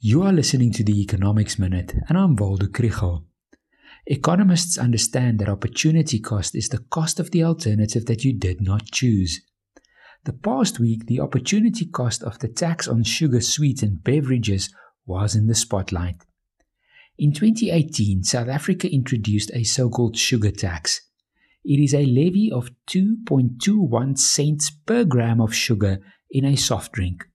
You are listening to the Economics Minute, and I'm Waldo Krugell. Economists understand that opportunity cost is the cost of the alternative that you did not choose. The past week, the opportunity cost of the tax on sugar sweetened beverages was in the spotlight. In 2018, South Africa introduced a so called sugar tax. It is a levy of 2.21 cents per gram of sugar in a soft drink.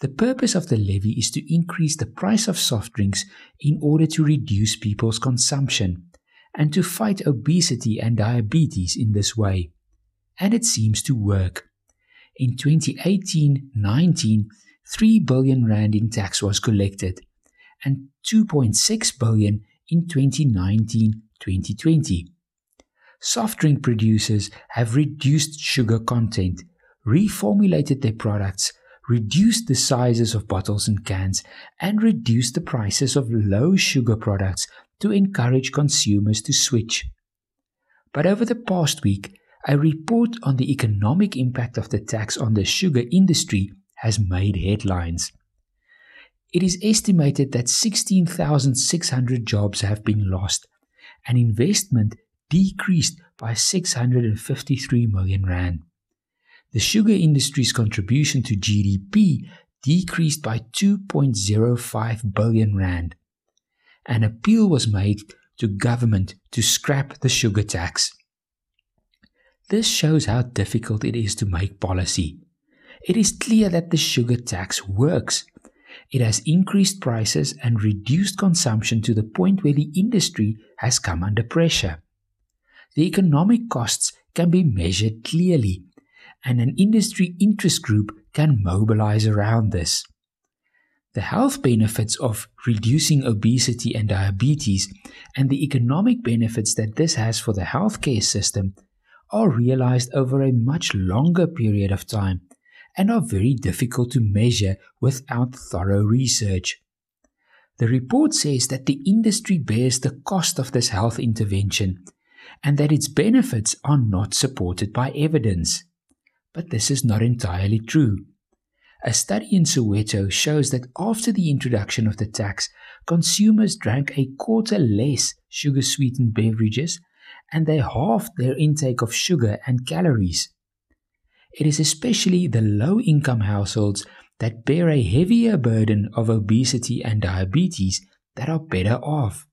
The purpose of the levy is to increase the price of soft drinks in order to reduce people's consumption and to fight obesity and diabetes in this way. And it seems to work. In 2018-19, 3 billion rand in tax was collected and 2.6 billion in 2019-2020. Soft drink producers have reduced sugar content, reformulated their products reduce the sizes of bottles and cans, and reduce the prices of low sugar products to encourage consumers to switch. But over the past week, a report on the economic impact of the tax on the sugar industry has made headlines. It is estimated that 16,600 jobs have been lost and investment decreased by 653 million rand the sugar industry's contribution to GDP decreased by 2.05 billion rand. An appeal was made to government to scrap the sugar tax. This shows how difficult it is to make policy. It is clear that the sugar tax works. It has increased prices and reduced consumption to the point where the industry has come under pressure. The economic costs can be measured clearly and an industry interest group can mobilize around this. The health benefits of reducing obesity and diabetes and the economic benefits that this has for the healthcare system are realized over a much longer period of time and are very difficult to measure without thorough research. The report says that the industry bears the cost of this health intervention and that its benefits are not supported by evidence. But this is not entirely true. A study in Soweto shows that after the introduction of the tax, consumers drank a quarter less sugar sweetened beverages and they halved their intake of sugar and calories. It is especially the low income households that bear a heavier burden of obesity and diabetes that are better off.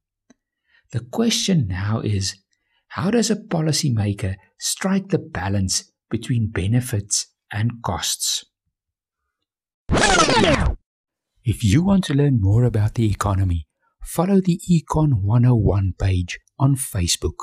The question now is how does a policymaker strike the balance between benefits and costs. If you want to learn more about the economy, follow the Econ 101 page on Facebook.